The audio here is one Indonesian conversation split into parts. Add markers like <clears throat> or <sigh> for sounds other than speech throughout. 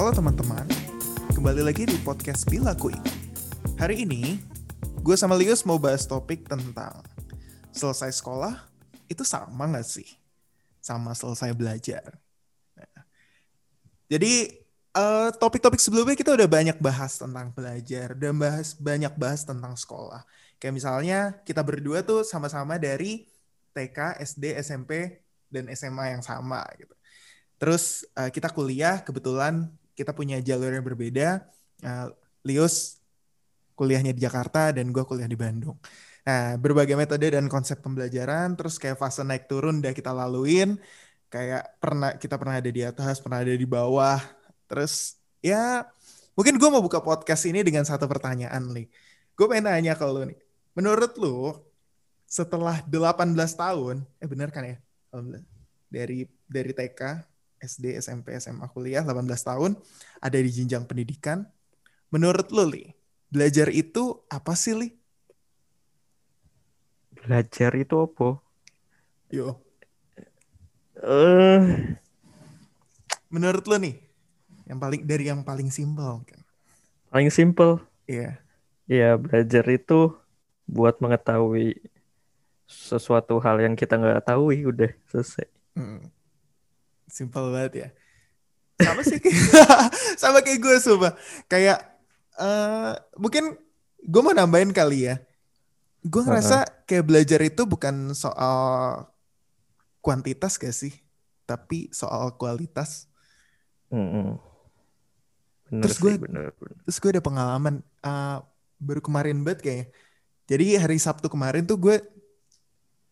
Halo teman-teman, kembali lagi di podcast Bila Kui. Hari ini, gue sama Lius mau bahas topik tentang selesai sekolah, itu sama gak sih? Sama selesai belajar. Nah, jadi, eh, topik-topik sebelumnya kita udah banyak bahas tentang belajar, dan bahas banyak bahas tentang sekolah. Kayak misalnya, kita berdua tuh sama-sama dari TK, SD, SMP, dan SMA yang sama gitu. Terus uh, kita kuliah, kebetulan kita punya jalur yang berbeda. Uh, Lius kuliahnya di Jakarta dan gue kuliah di Bandung. Nah, berbagai metode dan konsep pembelajaran, terus kayak fase naik turun udah kita laluin. Kayak pernah kita pernah ada di atas, pernah ada di bawah. Terus ya mungkin gue mau buka podcast ini dengan satu pertanyaan nih. Gue pengen nanya ke lu nih. Menurut lu setelah 18 tahun, eh bener kan ya? Dari dari TK SD, SMP, SMA, kuliah 18 tahun, ada di jenjang pendidikan. Menurut lo, Li, belajar itu apa sih, Li? Belajar itu apa? Yo. Eh, uh... menurut lo nih, yang paling dari yang paling simpel? Paling simpel. Iya. Iya, belajar itu buat mengetahui sesuatu hal yang kita nggak tahu udah selesai. Hmm Simpel banget ya. Sama sih <laughs> sama kayak gue sumpah. Kayak uh, mungkin gue mau nambahin kali ya. Gue ngerasa kayak belajar itu bukan soal kuantitas gak sih? Tapi soal kualitas. Mm -hmm. bener terus gue terus gue ada pengalaman uh, baru kemarin banget kayaknya. Jadi hari Sabtu kemarin tuh gue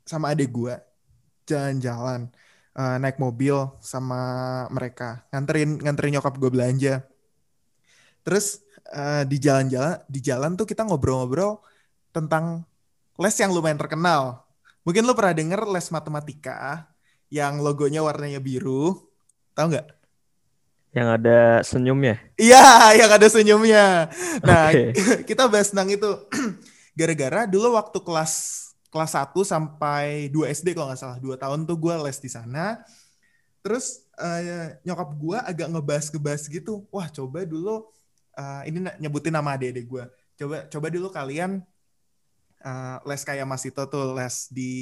sama adik gue jalan-jalan uh, naik mobil sama mereka. Nganterin nganterin nyokap gue belanja. Terus uh, di jalan-jalan di jalan tuh kita ngobrol-ngobrol tentang les yang lumayan terkenal. Mungkin lo pernah denger les matematika yang logonya warnanya biru. Tahu nggak? Yang ada senyumnya? Iya yang ada senyumnya. Nah okay. <laughs> kita bahas tentang itu. <clears throat> Gara-gara dulu waktu kelas kelas 1 sampai 2 SD kalau nggak salah. 2 tahun tuh gue les di sana. Terus uh, nyokap gue agak ngebahas-ngebahas gitu. Wah coba dulu, uh, ini nyebutin nama adik-adik gue. Coba coba dulu kalian uh, les kayak Mas Ito tuh les di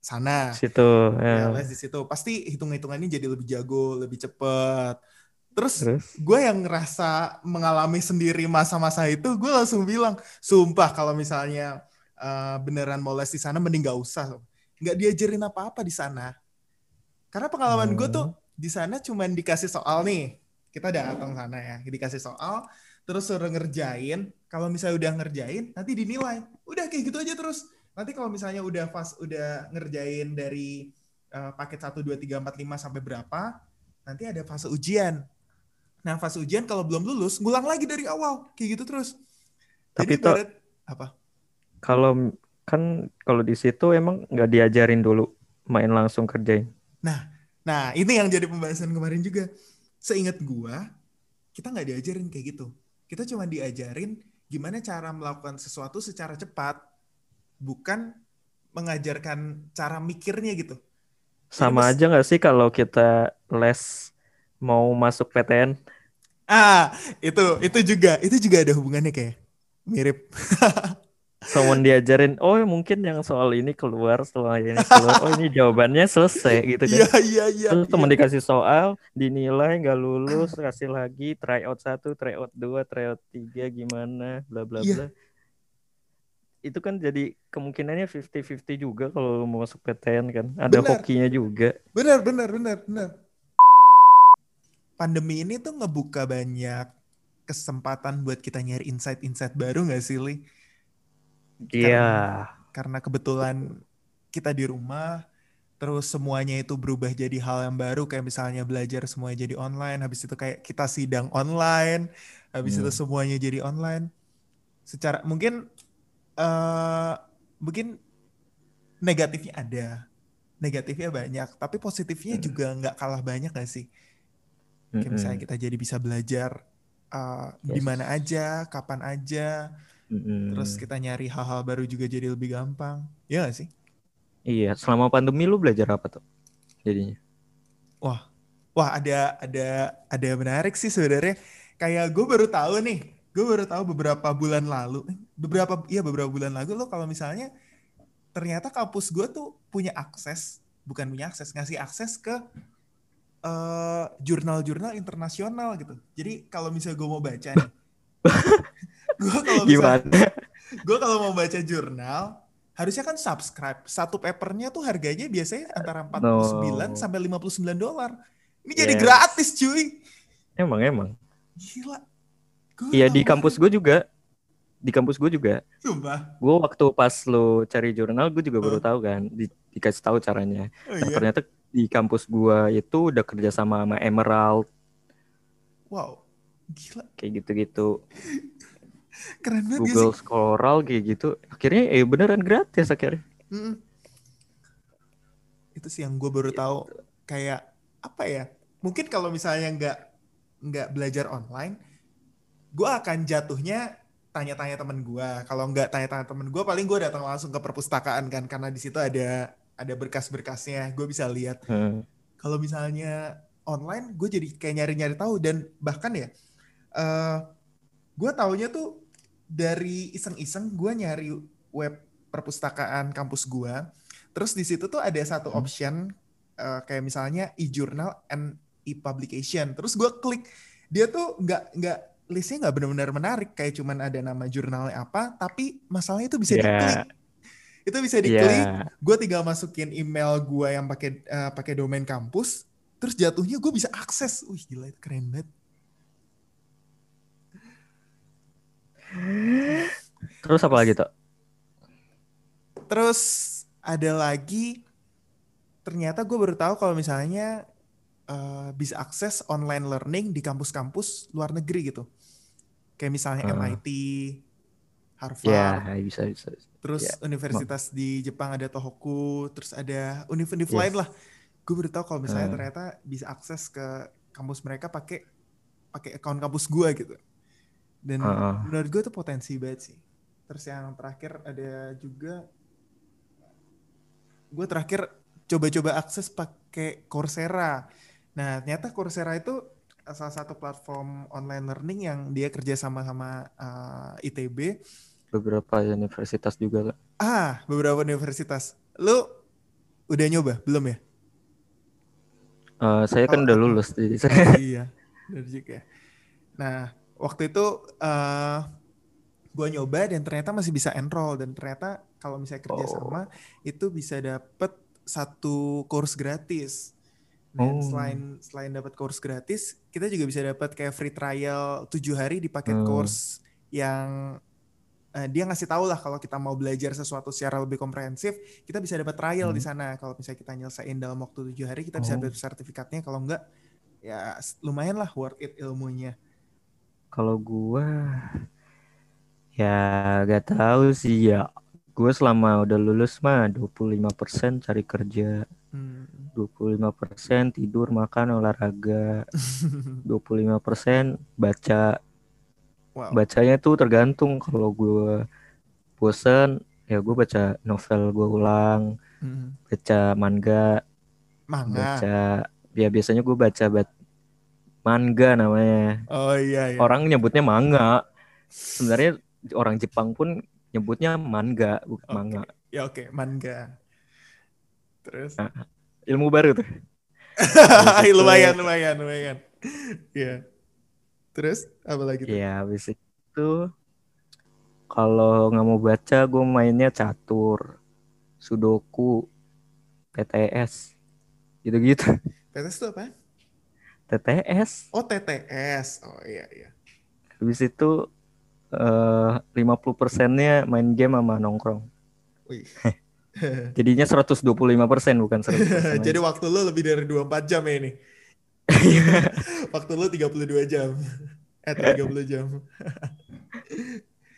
sana. Situ. Ya. ya les di situ. Pasti hitung-hitungannya jadi lebih jago, lebih cepet. Terus, Terus? gue yang ngerasa mengalami sendiri masa-masa itu, gue langsung bilang, sumpah kalau misalnya uh, beneran mau les di sana mending gak usah. Nggak diajarin apa-apa di sana. Karena pengalaman hmm. gue tuh di sana cuman dikasih soal nih. Kita datang sana ya dikasih soal terus suruh ngerjain. Kalau misalnya udah ngerjain nanti dinilai. Udah kayak gitu aja terus. Nanti kalau misalnya udah pas udah ngerjain dari uh, paket satu dua tiga empat lima sampai berapa nanti ada fase ujian. Nah fase ujian kalau belum lulus ngulang lagi dari awal. Kayak gitu terus. Tapi Jadi, to, apa kalau kan kalau di situ emang nggak diajarin dulu main langsung kerjain. Nah, nah ini yang jadi pembahasan kemarin juga. Seingat gua, kita nggak diajarin kayak gitu. Kita cuma diajarin gimana cara melakukan sesuatu secara cepat, bukan mengajarkan cara mikirnya gitu. Sama aja nggak sih kalau kita les mau masuk PTN? Ah, itu itu juga itu juga ada hubungannya kayak mirip. <laughs> someone diajarin oh mungkin yang soal ini keluar setelah ini keluar oh ini jawabannya selesai gitu kan iya iya iya terus teman iya. dikasih soal dinilai nggak lulus kasih lagi try out satu try out dua try out tiga gimana bla bla iya. bla itu kan jadi kemungkinannya 50-50 juga kalau mau masuk PTN kan ada benar. hokinya juga benar benar benar benar pandemi ini tuh ngebuka banyak kesempatan buat kita nyari insight-insight baru gak sih, Li? Iya. Yeah. Karena, kebetulan kita di rumah, terus semuanya itu berubah jadi hal yang baru kayak misalnya belajar semuanya jadi online, habis itu kayak kita sidang online, habis hmm. itu semuanya jadi online. Secara mungkin uh, mungkin negatifnya ada, negatifnya banyak, tapi positifnya hmm. juga nggak kalah banyak gak sih? Kayak hmm. misalnya kita jadi bisa belajar uh, yes. di mana aja, kapan aja Mm-hmm. Terus kita nyari hal-hal baru juga jadi lebih gampang. Ya gak sih? Iya, selama pandemi lu belajar apa tuh? Jadinya. Wah, Wah ada ada ada yang menarik sih sebenarnya. Kayak gue baru tahu nih, gue baru tahu beberapa bulan lalu, eh, beberapa iya beberapa bulan lalu lo kalau misalnya ternyata kampus gue tuh punya akses, bukan punya akses, ngasih akses ke uh, jurnal-jurnal internasional gitu. Jadi kalau misalnya gue mau baca nih, <laughs> gue kalau misalnya, gue kalau mau baca jurnal harusnya kan subscribe satu papernya tuh harganya biasanya antara 49 no. sampai 59 dolar ini yes. jadi gratis cuy. Emang emang. Gila. iya di kampus gue juga. Di kampus gue juga. Sumpah. Gue waktu pas lo cari jurnal gue juga uh. baru tahu kan. Di, dikasih tahu caranya. Oh, nah, iya? ternyata di kampus gue itu udah kerja sama sama Emerald. Wow. Gila. Kayak gitu-gitu. <laughs> Keren banget Google sih? Scholar kayak gitu. Akhirnya eh beneran gratis akhirnya. Mm -mm. Itu sih yang gue baru tahu. Kayak apa ya mungkin kalau misalnya nggak nggak belajar online gue akan jatuhnya tanya-tanya temen gue kalau nggak tanya-tanya temen gue paling gue datang langsung ke perpustakaan kan karena di situ ada ada berkas-berkasnya gue bisa lihat hmm. kalau misalnya online gue jadi kayak nyari-nyari tahu dan bahkan ya uh, eh, gue taunya tuh dari iseng-iseng gue nyari web perpustakaan kampus gue terus di situ tuh ada satu hmm. option uh, kayak misalnya e-journal and e-publication. Terus gue klik, dia tuh nggak nggak listnya nggak benar-benar menarik kayak cuman ada nama jurnalnya apa, tapi masalahnya itu bisa yeah. diklik. Itu bisa diklik. Yeah. Gue tinggal masukin email gue yang pakai uh, pakai domain kampus, terus jatuhnya gue bisa akses. Wih gila itu keren banget. Terus apa lagi tuh? Terus ada lagi ternyata gue baru tahu kalau misalnya uh, bisa akses online learning di kampus-kampus luar negeri gitu. Kayak misalnya uh. MIT, Harvard. Ya, yeah, bisa, bisa. Terus yeah. universitas di Jepang ada Tohoku, terus ada univ-univ yes. lain lah. Gue baru tahu kalau misalnya uh. ternyata bisa akses ke kampus mereka pakai pakai account kampus gue gitu. Dan uh. menurut gue itu potensi banget sih. Terus yang terakhir ada juga gue terakhir coba-coba akses pakai Coursera. Nah, ternyata Coursera itu salah satu platform online learning yang dia kerja sama sama uh, eh, ITB. Beberapa universitas juga kak. Ah, beberapa universitas. Lu udah nyoba belum ya? Uh, saya kan oh, udah lulus jadi saya. Oh, iya, benar juga. Nah, waktu itu uh, eh, gue nyoba dan ternyata masih bisa enroll dan ternyata kalau misalnya kerja sama oh. itu bisa dapet satu course gratis. Dan oh. selain selain dapat course gratis, kita juga bisa dapat kayak free trial tujuh hari di paket hmm. course yang uh, dia ngasih tahu lah kalau kita mau belajar sesuatu secara lebih komprehensif, kita bisa dapat trial hmm. di sana. Kalau misalnya kita nyelesain dalam waktu tujuh hari, kita bisa oh. dapat sertifikatnya. Kalau enggak, ya lumayan lah worth it ilmunya. Kalau gua ya gak tahu sih ya gue selama udah lulus mah 25% cari kerja. Hmm. 25% tidur, makan, olahraga. <laughs> 25% baca. Wow. Bacanya tuh tergantung kalau gue bosen ya gue baca novel gue ulang. Hmm. Baca manga. Manga. Baca ya biasanya gue baca bat manga namanya. Oh iya, iya. Orang nyebutnya manga. Sebenarnya orang Jepang pun nyebutnya manga bukan okay. manga. Ya oke, okay. manga. Terus nah, ilmu baru tuh. <laughs> lumayan, lumayan, lumayan. Iya. Terus apa lagi tuh? Iya, habis itu kalau nggak mau baca, gue mainnya catur, sudoku, PTS, gitu-gitu. PTS itu apa? TTS. Oh TTS. Oh iya iya. Habis itu Eh, lima puluh persennya main game sama nongkrong. Wih. <laughs> Jadinya 125 persen bukan 100 <laughs> Jadi waktu lu lebih dari 24 jam ya ini. <laughs> waktu lu 32 jam. Eh 30 jam.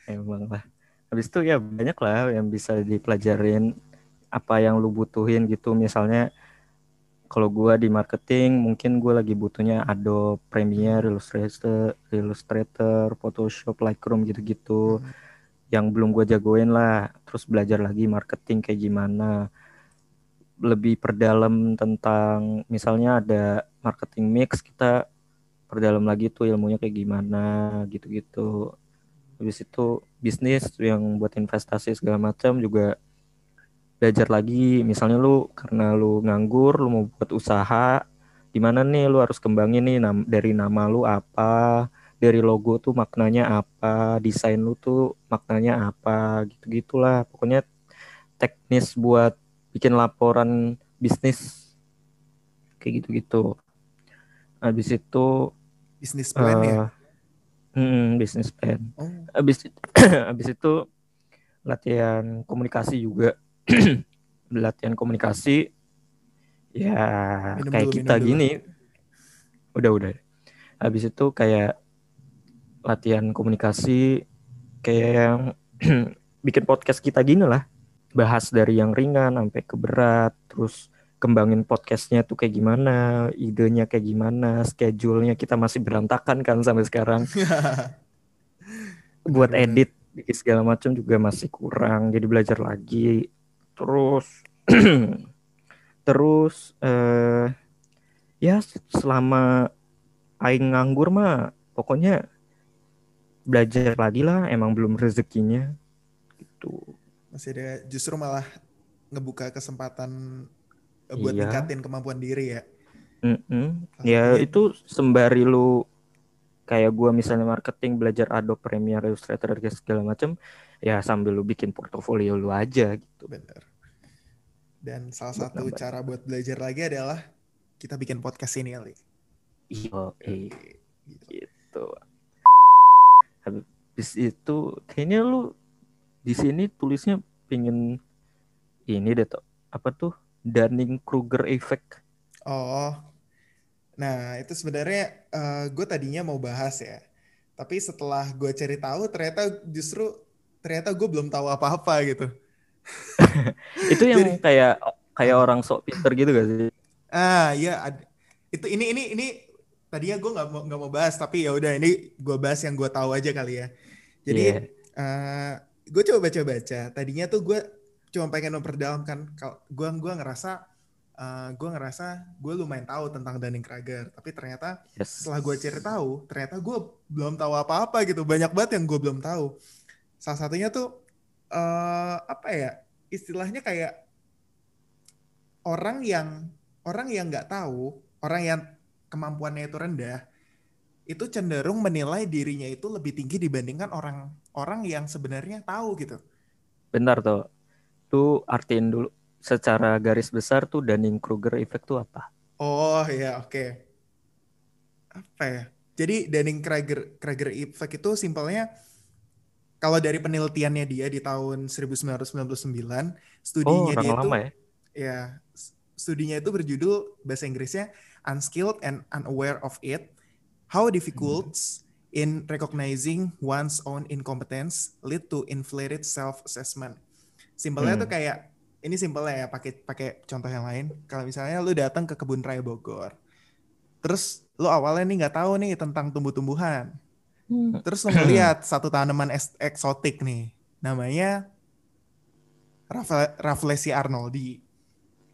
Emang lah. Habis itu ya banyak lah yang bisa dipelajarin apa yang lu butuhin gitu. Misalnya kalau gue di marketing mungkin gue lagi butuhnya Adobe Premiere, Illustrator, Illustrator, Photoshop, Lightroom gitu-gitu hmm. yang belum gue jagoin lah. Terus belajar lagi marketing kayak gimana. lebih perdalam tentang misalnya ada marketing mix kita perdalam lagi tuh ilmunya kayak gimana gitu-gitu habis itu bisnis yang buat investasi segala macam juga belajar lagi misalnya lu karena lu nganggur lu mau buat usaha gimana nih lu harus kembangin nih nam dari nama lu apa dari logo tuh maknanya apa desain lu tuh maknanya apa gitu gitulah pokoknya teknis buat bikin laporan bisnis kayak gitu-gitu. Habis itu bisnis plan uh, ya. Hmm, bisnis plan. Oh. Habis <clears throat> habis itu latihan komunikasi juga. <clears throat> latihan komunikasi. Ya minum kayak dulu, kita gini. Udah udah. Habis itu kayak latihan komunikasi kayak yang <clears throat> bikin podcast kita gini lah. Bahas dari yang ringan sampai ke berat terus kembangin podcastnya tuh kayak gimana idenya kayak gimana schedule-nya kita masih berantakan kan sampai sekarang. <laughs> Buat edit segala macam juga masih kurang jadi belajar lagi terus <clears throat> terus eh ya selama aing nganggur mah pokoknya belajar lagi lah emang belum rezekinya gitu masih ada justru malah ngebuka kesempatan eh, buat iya. ningkatin kemampuan diri ya. Mm -hmm. Ya itu sembari lu kayak gua misalnya marketing belajar Adobe Premiere Illustrator segala macam ya sambil lu bikin portofolio lu aja gitu. Bener. Dan salah satu Bener. cara buat belajar lagi adalah kita bikin podcast ini kali. Iya, gitu. Habis itu kayaknya lu di sini tulisnya pingin ini deh tuh apa tuh Dunning Kruger effect. Oh, nah itu sebenarnya uh, eh, gue tadinya mau bahas ya, tapi setelah gue cari tahu ternyata justru ternyata gue belum tahu apa-apa gitu. <laughs> itu yang Jadi, kayak kayak orang sok pinter gitu gak sih? Ah iya, itu ini ini ini tadinya gue nggak mau nggak mau bahas tapi ya udah ini gue bahas yang gue tahu aja kali ya. Jadi yeah. Iya. uh, gue coba baca-baca tadinya tuh gue cuma pengen memperdalamkan kalau gue gua ngerasa uh, eh, gue ngerasa gue lumayan tahu tentang Dunning Kruger tapi ternyata yes. setelah gue cari tahu ternyata gue belum tahu apa-apa gitu banyak banget yang gue belum tahu salah satunya tuh uh, apa ya istilahnya kayak orang yang orang yang nggak tahu orang yang kemampuannya itu rendah itu cenderung menilai dirinya itu lebih tinggi dibandingkan orang orang yang sebenarnya tahu gitu. Benar tuh. Tuh artiin dulu secara garis besar tuh Dunning-Kruger effect tuh apa? Oh ya oke. Okay. Apa ya? Jadi Dunning-Kruger Kruger effect itu simpelnya kalau dari penelitiannya dia di tahun 1999, studinya oh, dia itu ya? ya studinya itu berjudul bahasa Inggrisnya Unskilled and Unaware of It How difficulties in recognizing one's own incompetence lead to inflated self-assessment. Simpelnya hmm. tuh kayak ini simpelnya ya pakai pakai contoh yang lain. Kalau misalnya lu datang ke kebun raya Bogor, terus lu awalnya nih nggak tahu nih tentang tumbuh-tumbuhan, hmm. terus lu ngeliat satu tanaman eksotik nih, namanya Rafflesia arnoldi,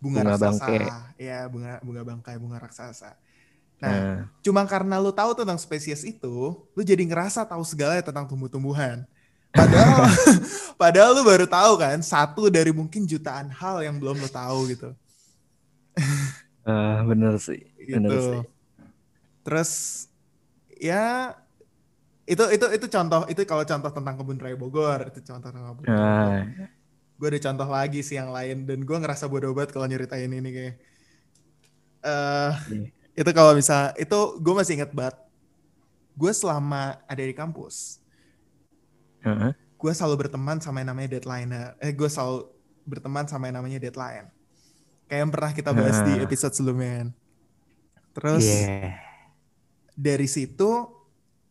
bunga, bunga raksasa, bangke. ya bunga bunga bangkai, bunga raksasa. Nah, hmm. cuma karena lu tahu tentang spesies itu, lu jadi ngerasa tahu segala tentang tumbuh-tumbuhan. Padahal <laughs> padahal lu baru tahu kan satu dari mungkin jutaan hal yang belum lu tahu gitu. uh, bener sih. Bener gitu. sih. Terus ya itu itu itu contoh itu kalau contoh tentang kebun raya Bogor itu contoh tentang kebun uh. Gue ada contoh lagi sih yang lain dan gue ngerasa bodoh banget kalau nyeritain ini kayak. Uh, yeah itu kalau bisa itu gue masih inget banget gue selama ada di kampus uh-huh. gue selalu berteman sama yang namanya deadline eh gue selalu berteman sama yang namanya deadline kayak yang pernah kita bahas uh. di episode sebelumnya terus yeah. dari situ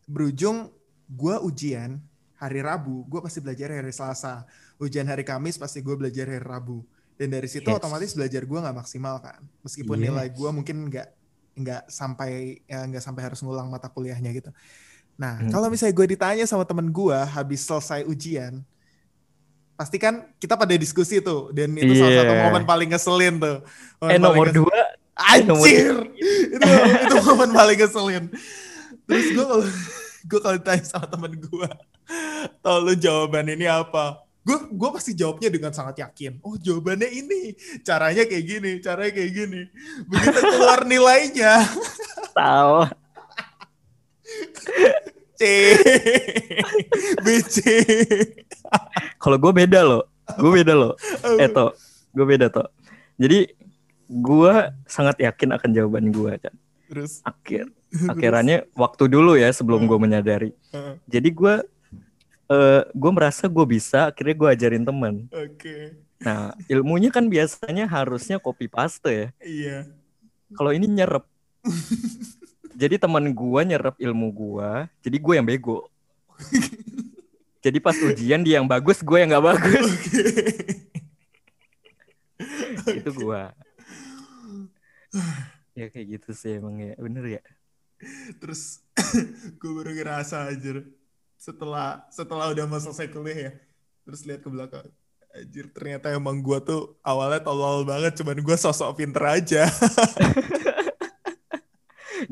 berujung gue ujian hari Rabu gue pasti belajar hari Selasa ujian hari Kamis pasti gue belajar hari Rabu dan dari situ yes. otomatis belajar gue nggak maksimal kan meskipun yeah. nilai gue mungkin nggak nggak sampai ya nggak sampai harus ngulang mata kuliahnya gitu. Nah hmm. kalau misalnya gue ditanya sama temen gue habis selesai ujian, pasti kan kita pada diskusi tuh dan itu salah satu Iya. momen paling ngeselin tuh. Momen Eh nomor ngeselin. dua nomor <laughs> Anjir. itu itu momen paling ngeselin. Terus gue kalau <laughs> gue kalau ditanya sama temen gue, tau lu jawaban ini apa? Gue gue pasti jawabnya dengan sangat yakin. Oh jawabannya ini, caranya kayak gini, caranya kayak gini. Begitu keluar <laughs> nilainya, tahu. <laughs> C, B, C. Kalau gue beda loh. Gue beda loh. Eh toh, gue beda toh. Jadi gue sangat yakin akan jawaban gue kan. Terus, Akhir akhirannya waktu dulu ya sebelum gue menyadari. Heeh. Jadi gue eh gue merasa gue bisa, akhirnya gue ajarin teman. oke, Nah ilmunya kan biasanya harusnya copy paste ya. iya. Kalau ini nyerep. jadi teman gue nyerep ilmu gue, jadi gue yang bego. jadi pas ujian dia yang bagus, gue yang nggak bagus. itu gue. ya kayak gitu sih emang ya, bener ya. Terus <coughs> gue baru ngerasa aja setelah setelah udah mau selesai kuliah ya. Terus lihat ke belakang. Anjir ternyata emang gue tuh awalnya tolol banget cuman gue sosok pinter aja. <laughs>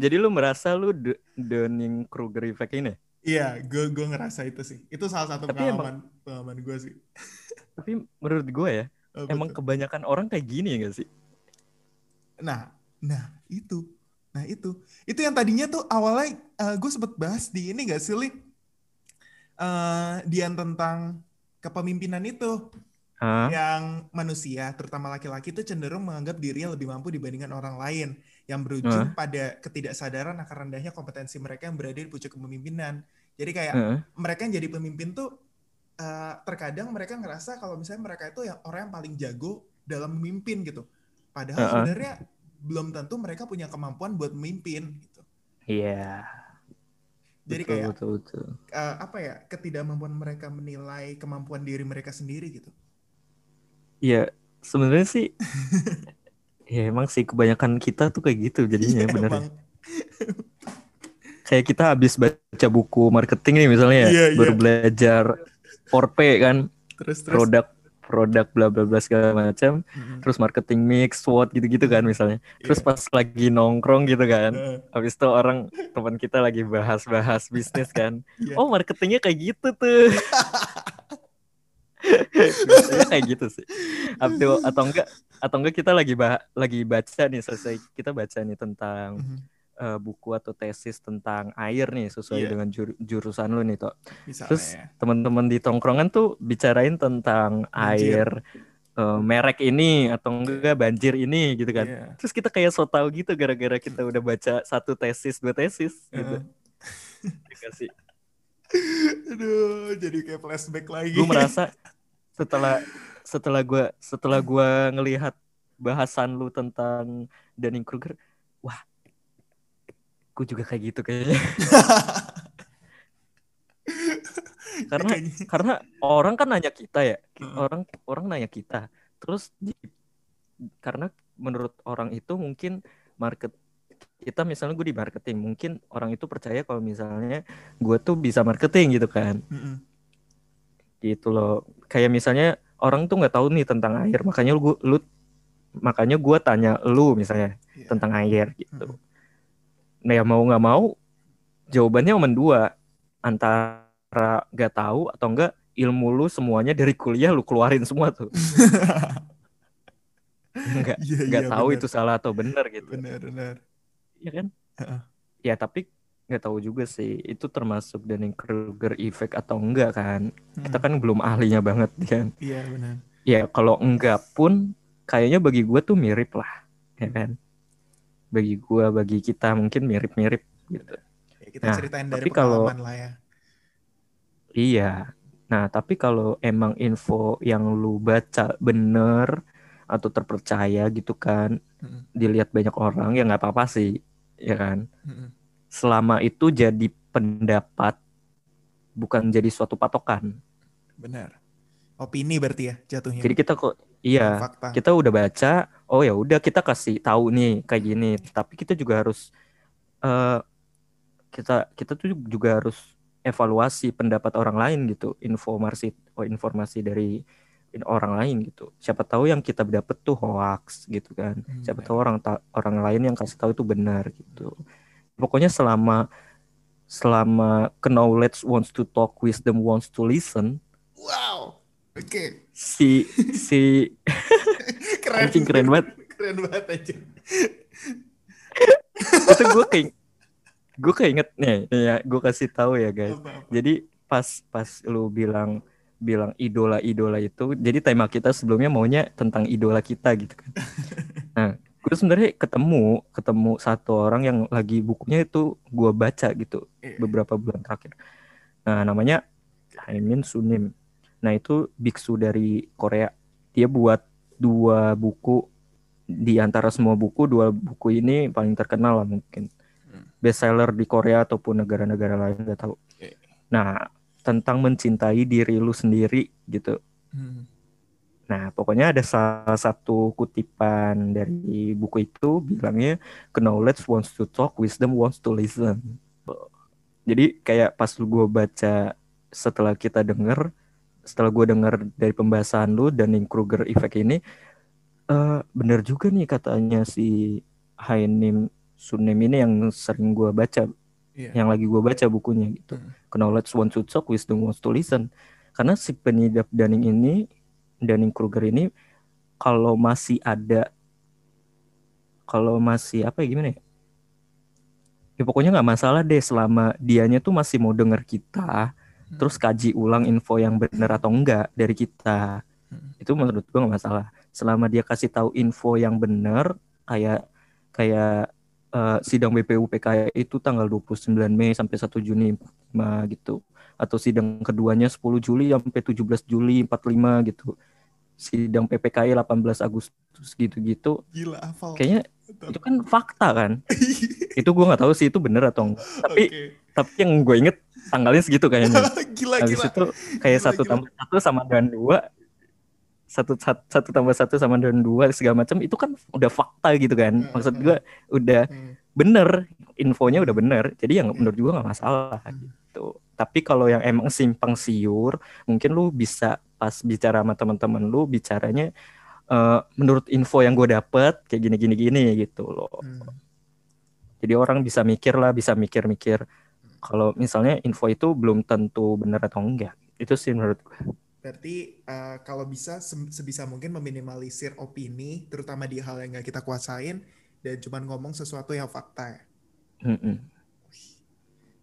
Jadi lu merasa lu Dunning Kruger effect ini? Iya, gue gue ngerasa itu sih. Itu salah satu Tapi pengalaman pengalaman gue sih. <laughs> Tapi menurut gue ya, Oh, emang betul. kebanyakan orang kayak gini ya gak sih? Nah, nah itu, nah itu, itu yang tadinya tuh awalnya gue sempet bahas di ini gak sih, Li? Eh, Dian tentang kepemimpinan itu. Hah? yang manusia, terutama laki-laki itu cenderung menganggap dirinya lebih mampu dibandingkan orang lain, yang berujung pada ketidaksadaran akan rendahnya kompetensi mereka yang berada di pucuk kepemimpinan. Jadi kayak Heeh. mereka yang jadi pemimpin tuh eh, terkadang mereka ngerasa kalau misalnya mereka itu yang orang yang paling jago dalam memimpin gitu. Padahal Heeh. sebenarnya belum tentu mereka punya kemampuan buat memimpin gitu. Iya. Jadi betul, kayak betul, betul. eh, apa ya ketidakmampuan mereka menilai kemampuan diri mereka sendiri gitu. Iya, sebenarnya sih <laughs> ya emang sih kebanyakan kita tuh kayak gitu jadinya Iya, bener. emang. Kayak kita habis baca buku marketing nih misalnya ya, Iya, iya. baru belajar 4P kan, Terus terus. produk produk bla bla bla segala macam, Mm-mm. terus marketing mix, SWOT gitu-gitu kan misalnya. Terus Iya. pas lagi nongkrong gitu kan, Heeh, habis itu orang teman kita lagi bahas-bahas bisnis kan. Iya. Oh, marketingnya kayak gitu tuh. Biasanya kayak gitu sih. Atau atau enggak atau enggak kita lagi bah lagi baca nih selesai kita baca nih tentang Mhm. Eh, buku atau tesis tentang air nih sesuai Iya. dengan jur- jurusan lu nih toh. Misalnya Terus ya. teman-teman di tongkrongan tuh bicarain tentang Banjir. air eh, merek ini atau enggak banjir ini gitu kan. Iya. Terus kita kayak so tau gitu gara-gara kita udah baca satu tesis dua tesis gitu. <laughs> Sih? Aduh, jadi kayak flashback lagi. gue merasa <laughs> setelah setelah gue setelah gua ngelihat bahasan lu tentang Dunning Kruger wah gue juga kayak gitu kayaknya. <laughs> Karena Kayaknya- karena orang kan nanya kita ya orang orang nanya kita. Terus di- karena menurut orang itu mungkin market kita misalnya gue di marketing mungkin orang itu percaya kalau misalnya gue tuh bisa marketing gitu kan. Mm-mm. gitu loh. Kayak misalnya orang tuh nggak tahu nih tentang air makanya lu, lu makanya gua tanya lu misalnya Iya. tentang air gitu. Mm-mm. Nah ya mau nggak mau jawabannya cuma dua antara nggak tahu atau enggak ilmu lu semuanya dari kuliah lu keluarin semua tuh <laughs> nggak Iya, nggak tahu benar. itu salah atau benar gitu Benar, benar. ya kan Heeh. ya tapi nggak tahu juga sih itu termasuk Dunning Kruger effect atau enggak kan kita Mm. kan belum ahlinya banget kan Iya, benar. ya kalau enggak pun kayaknya bagi gue tuh mirip lah ya kan bagi gue bagi kita mungkin mirip-mirip gitu Ya, kita Nah, ceritain dari tapi kalau- pengalaman lah ya. iya nah tapi kalau emang info yang lu baca bener atau terpercaya gitu kan Mm-mm. dilihat banyak orang ya nggak apa-apa sih ya kan Mm-mm. selama itu jadi pendapat bukan jadi suatu patokan Benar. Opini berarti ya jatuhnya. jadi kita kok iya Fakta. kita udah baca oh ya udah kita kasih tahu nih kayak gini tapi kita juga harus eh kita kita tuh juga harus evaluasi pendapat orang lain gitu, informasi oh, informasi dari orang lain gitu. Siapa tahu yang kita dapat tuh hoax gitu kan. Hmm, Siapa benar. tahu orang ta- orang lain yang kasih tahu itu benar gitu. Pokoknya selama selama knowledge wants to talk, wisdom wants to listen, Wow. Oke. si si <laughs> Keren. Anjing, keren banget. Keren banget aja. <laughs> itu gue kayak gue keinget nih, nih ya gue kasih tahu ya guys. Apa-apa. Jadi pas pas lu bilang bilang idola-idola itu, jadi tema kita sebelumnya maunya tentang idola kita gitu kan. <laughs> Nah, gue sebenarnya ketemu ketemu satu orang yang lagi bukunya itu gue baca gitu Iya. beberapa bulan terakhir. Nah, namanya Haimin Sunim. Nah, itu biksu dari Korea. Dia buat dua buku di antara semua buku, dua buku ini paling terkenal lah mungkin. Hmm. Bestseller di Korea ataupun negara-negara lain nggak tahu. Nah, tentang mencintai diri lu sendiri gitu. Hmm. Nah, pokoknya ada salah satu kutipan dari buku itu bilangnya knowledge wants to talk, wisdom wants to listen. Jadi kayak pas lu gue baca setelah kita denger, setelah gue denger dari pembahasan lu dan Kruger effect ini, eh bener juga nih katanya si Hainim Sunim ini yang sering gue baca, Iya. yang lagi gue baca bukunya gitu. Hmm. Knowledge wants to talk, wisdom wants to listen. Karena si penyidap Dunning ini, Dunning Kruger ini, kalau masih ada, kalau masih apa ya gimana ya? Ya pokoknya nggak masalah deh selama dianya tuh masih mau denger kita, terus kaji ulang info yang benar atau enggak dari kita. Hmm. Itu menurut gua nggak masalah. Selama dia kasih tahu info yang benar, kayak kayak eh, sidang BPU PKI itu tanggal 29 Mei sampai 1 Juni 45 gitu. Atau sidang keduanya 10 Juli sampai 17 Juli 45 gitu. Sidang PPKI 18 Agustus gitu-gitu. Gila hafal. Kayaknya itu kan fakta kan. <laughs> itu gua nggak tahu sih itu benar atau enggak. Tapi Oke. tapi yang gue inget tanggalnya segitu kayaknya. <laughs> gila Habis gila. itu kayak Gila, satu gila. tambah satu sama dengan dua satu, satu satu tambah satu sama dengan dua segala macam itu kan udah fakta gitu kan Hmm, maksud hmm. gua udah Hmm. bener infonya udah bener jadi yang Hmm. menurut gua nggak masalah Hmm. gitu tapi kalau yang emang simpang siur mungkin lu bisa pas bicara sama teman-teman lu bicaranya eh, menurut info yang gue dapet kayak gini gini gini gitu loh Hmm. jadi orang bisa mikir lah bisa mikir-mikir kalau misalnya info itu belum tentu benar atau enggak itu sih menurut gue Berarti eh, kalau bisa sebisa mungkin meminimalisir opini, terutama di hal yang nggak kita kuasain, dan cuman ngomong sesuatu yang fakta ya. Mm-mm.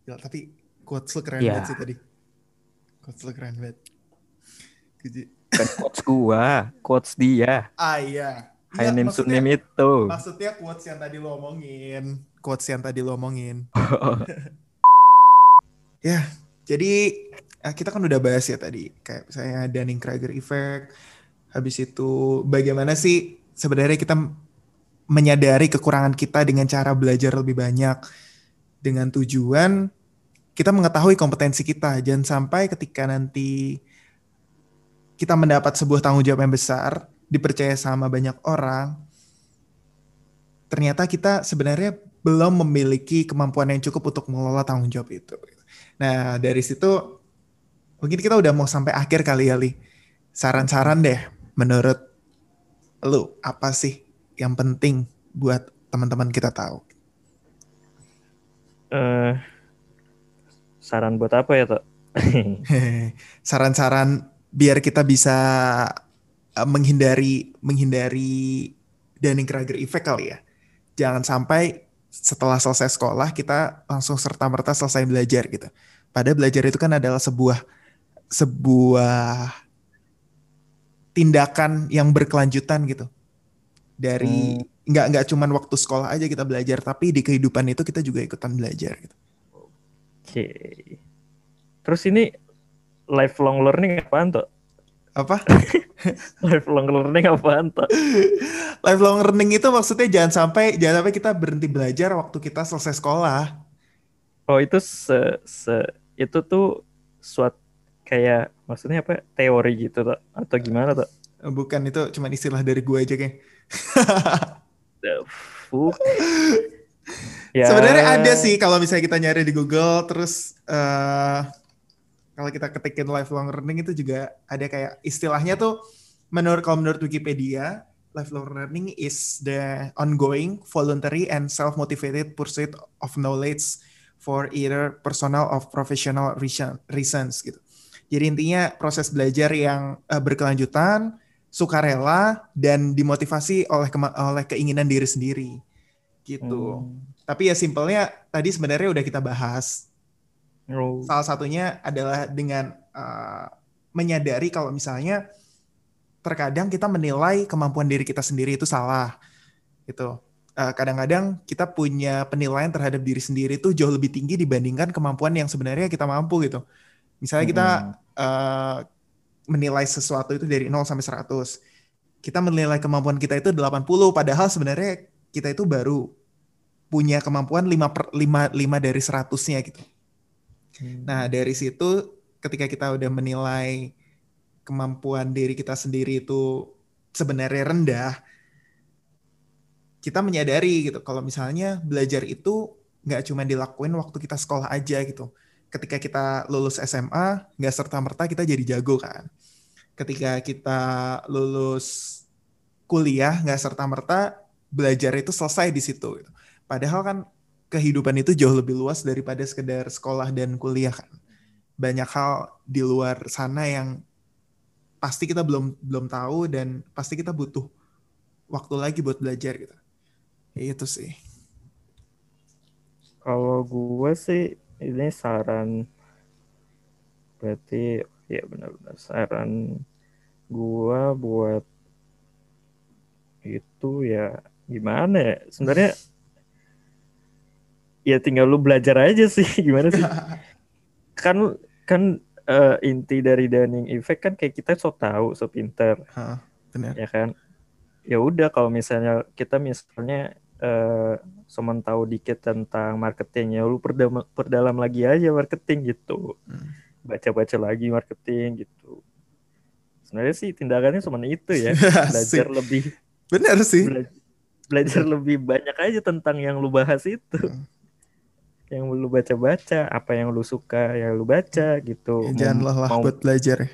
Gila, tapi quotes lu keren Iya. banget sih tadi. Quotes lu keren banget. Kuji- Bukan quotes gua, quotes dia. Ah iya. Iya, Hainim maksudnya, Sunim itu. maksudnya quotes yang tadi lo omongin. Quotes yang tadi lo omongin. <laughs> Ya, jadi eh, kita kan udah bahas ya tadi. Kayak misalnya Dunning-Kruger effect. Habis itu bagaimana sih sebenarnya kita menyadari kekurangan kita dengan cara belajar lebih banyak. Dengan tujuan kita mengetahui kompetensi kita. Jangan sampai ketika nanti kita mendapat sebuah tanggung jawab yang besar, dipercaya sama banyak orang, ternyata kita sebenarnya belum memiliki kemampuan yang cukup untuk mengelola tanggung jawab itu. Nah, dari situ mungkin kita udah mau sampai akhir kali ya, Li. Saran-saran deh menurut lu apa sih yang penting buat teman-teman kita tahu? Eh, saran buat apa ya, Tok? <laughs> Saran-saran biar kita bisa uh, menghindari menghindari Dunning-Kruger effect kali ya. Jangan sampai setelah selesai sekolah kita langsung serta-merta selesai belajar gitu. Padahal belajar itu kan adalah sebuah sebuah tindakan yang berkelanjutan gitu. Dari nggak nggak cuman waktu sekolah aja kita belajar, tapi di kehidupan itu kita juga ikutan belajar gitu. Oke. Terus ini lifelong learning apaan, Tok? Apa? <laughs> Lifelong learning apaan, Tok? lifelong learning itu maksudnya jangan sampai jangan sampai kita berhenti belajar waktu kita selesai sekolah. Oh, itu se, se itu tuh suat kayak maksudnya apa? Teori gitu, Tok? Atau gimana, Tok? Bukan itu cuma istilah dari gue aja kayak. <laughs> Ya, Sebenarnya ada sih kalau misalnya kita nyari di Google terus eh kalau kita ketikin lifelong learning itu juga ada kayak istilahnya tuh menurut kalau menurut Wikipedia lifelong learning is the ongoing, voluntary and self-motivated pursuit of knowledge for either personal or professional reason- reasons gitu. Jadi intinya proses belajar yang eh, berkelanjutan, sukarela dan dimotivasi oleh oleh keinginan diri sendiri gitu. Hmm. Tapi ya simpelnya tadi sebenarnya udah kita bahas. Oh. Salah satunya adalah dengan uh, menyadari kalau misalnya terkadang kita menilai kemampuan diri kita sendiri itu salah. Gitu. Uh, kadang-kadang kita punya penilaian terhadap diri sendiri itu jauh lebih tinggi dibandingkan kemampuan yang sebenarnya kita mampu gitu. Misalnya kita uh, menilai sesuatu itu dari 0 sampai 100. Kita menilai kemampuan kita itu 80 padahal sebenarnya kita itu baru punya kemampuan 5 per 5, 5 dari 100-nya gitu. Hmm. Nah, dari situ ketika kita udah menilai kemampuan diri kita sendiri itu sebenarnya rendah, kita menyadari gitu kalau misalnya belajar itu nggak cuma dilakuin waktu kita sekolah aja gitu. Ketika kita lulus SMA, nggak serta-merta kita jadi jago kan. Ketika kita lulus kuliah, nggak serta-merta belajar itu selesai di situ. Gitu. Padahal kan kehidupan itu jauh lebih luas daripada sekedar sekolah dan kuliah kan. Banyak hal di luar sana yang pasti kita belum belum tahu dan pasti kita butuh waktu lagi buat belajar gitu. Ya, itu sih. Kalau gue sih ini saran berarti ya benar-benar saran gue buat itu ya gimana ya sebenarnya ya tinggal lu belajar aja sih <laughs> gimana sih? <laughs> Kan kan eh, inti dari Dunning effect kan kayak kita so tahu so pinter. Ya kan? Ya udah kalau misalnya kita misalnya eh cuman tahu dikit tentang marketing ya lu perdalam, perdalam lagi aja marketing gitu. Hmm. baca-baca lagi marketing gitu. Sebenarnya sih tindakannya cuma itu ya <laughs> belajar lebih Benar sih. bela- belajar lebih banyak aja tentang yang lu bahas itu. Hmm. Yang lu baca-baca apa yang lu suka yang lu baca gitu Ya, Mau- jangan lelah mau- buat belajar ya.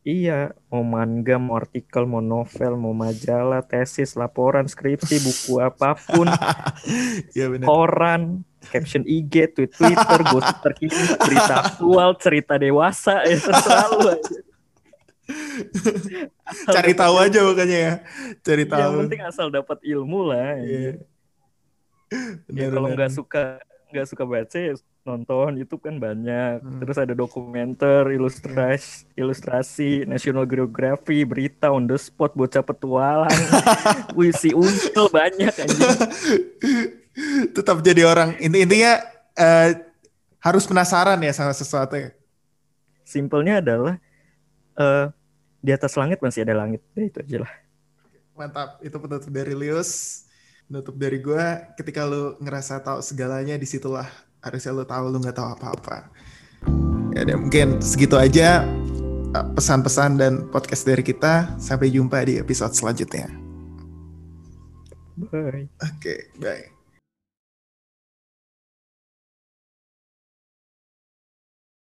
Iya, mau manga, mau artikel, mau novel, mau majalah, tesis, laporan, skripsi, buku apa pun, <laughs> ya benar. koran, caption IG, tweet Twitter, gosip terkini, berita aktual, cerita dewasa, ya terserah lu aja. Cari tahu aja makanya ya. Cari Yang tahu. penting asal dapat ilmu lah. Iya. Ya, Benar, kalau nggak suka nggak suka baca ya nonton YouTube kan banyak. Hmm. Terus ada dokumenter, ilustrasi, ilustrasi, National Geography, berita on the spot, bocah petualang, <laughs> puisi untul banyak anjing. <laughs> Tetap jadi orang. Inti intinya eh, harus penasaran ya sama sesuatu ya. Simpelnya adalah eh di atas langit masih ada langit. Ya, itu aja lah. Mantap. Itu penutup dari Lius. Penutup dari gue. Ketika lu ngerasa tahu segalanya, di situlah harusnya lu tahu lu nggak tahu apa-apa. Ya udah, mungkin segitu aja eh, pesan-pesan dan podcast dari kita. Sampai jumpa di episode selanjutnya. Bye. Oke, bye.